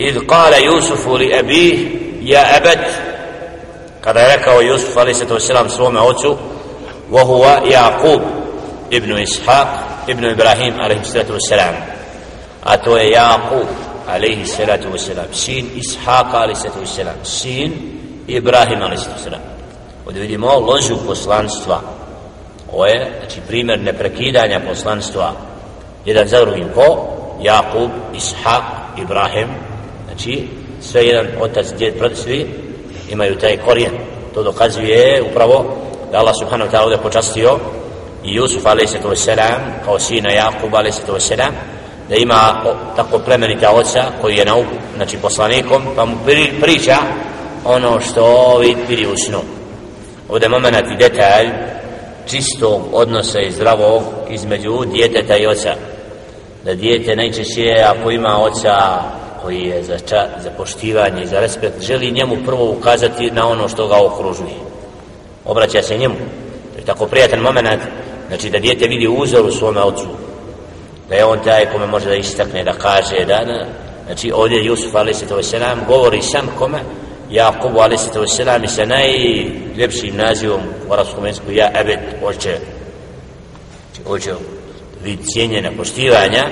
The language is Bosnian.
إذ قال يوسف لأبيه يا أبت kada je rekao Jusuf a.s. svome ocu وهو يعقوب ابن إسحاق ابن إبراهيم عليه الصلاة والسلام أتو يعقوب عليه الصلاة والسلام سين إسحاق عليه الصلاة والسلام سين إبراهيم عليه الصلاة والسلام ovdje vidimo ložu poslanstva ovo je znači primjer neprekidanja poslanstva jedan za drugim ko Jakub, Ishak, Ibrahim znači sve jedan otac, djed, svi imaju taj korijen to dokazuje upravo da Allah subhanahu wa ta'ala ovdje počastio i Jusuf a.s. kao sina Jakub a.s. da ima tako plemenita oca koji je nauk, znači poslanikom pa mu priča ono što vidi u snu ovdje moment i detalj čistog odnosa i zdravog između djeteta i oca da dijete najčešće ako ima oca koji je za, ča, za poštivanje i za respekt želi njemu prvo ukazati na ono što ga okružuje obraća se njemu to je tako prijatan moment znači da dijete vidi uzor u svome ocu da je on taj kome može da istakne da kaže da da. znači ovdje Jusuf a.s. govori sam kome Jakubu a.s. i sa najljepšim nazivom u arabskom jeziku ja ebed oče oče vid cijenjena poštivanja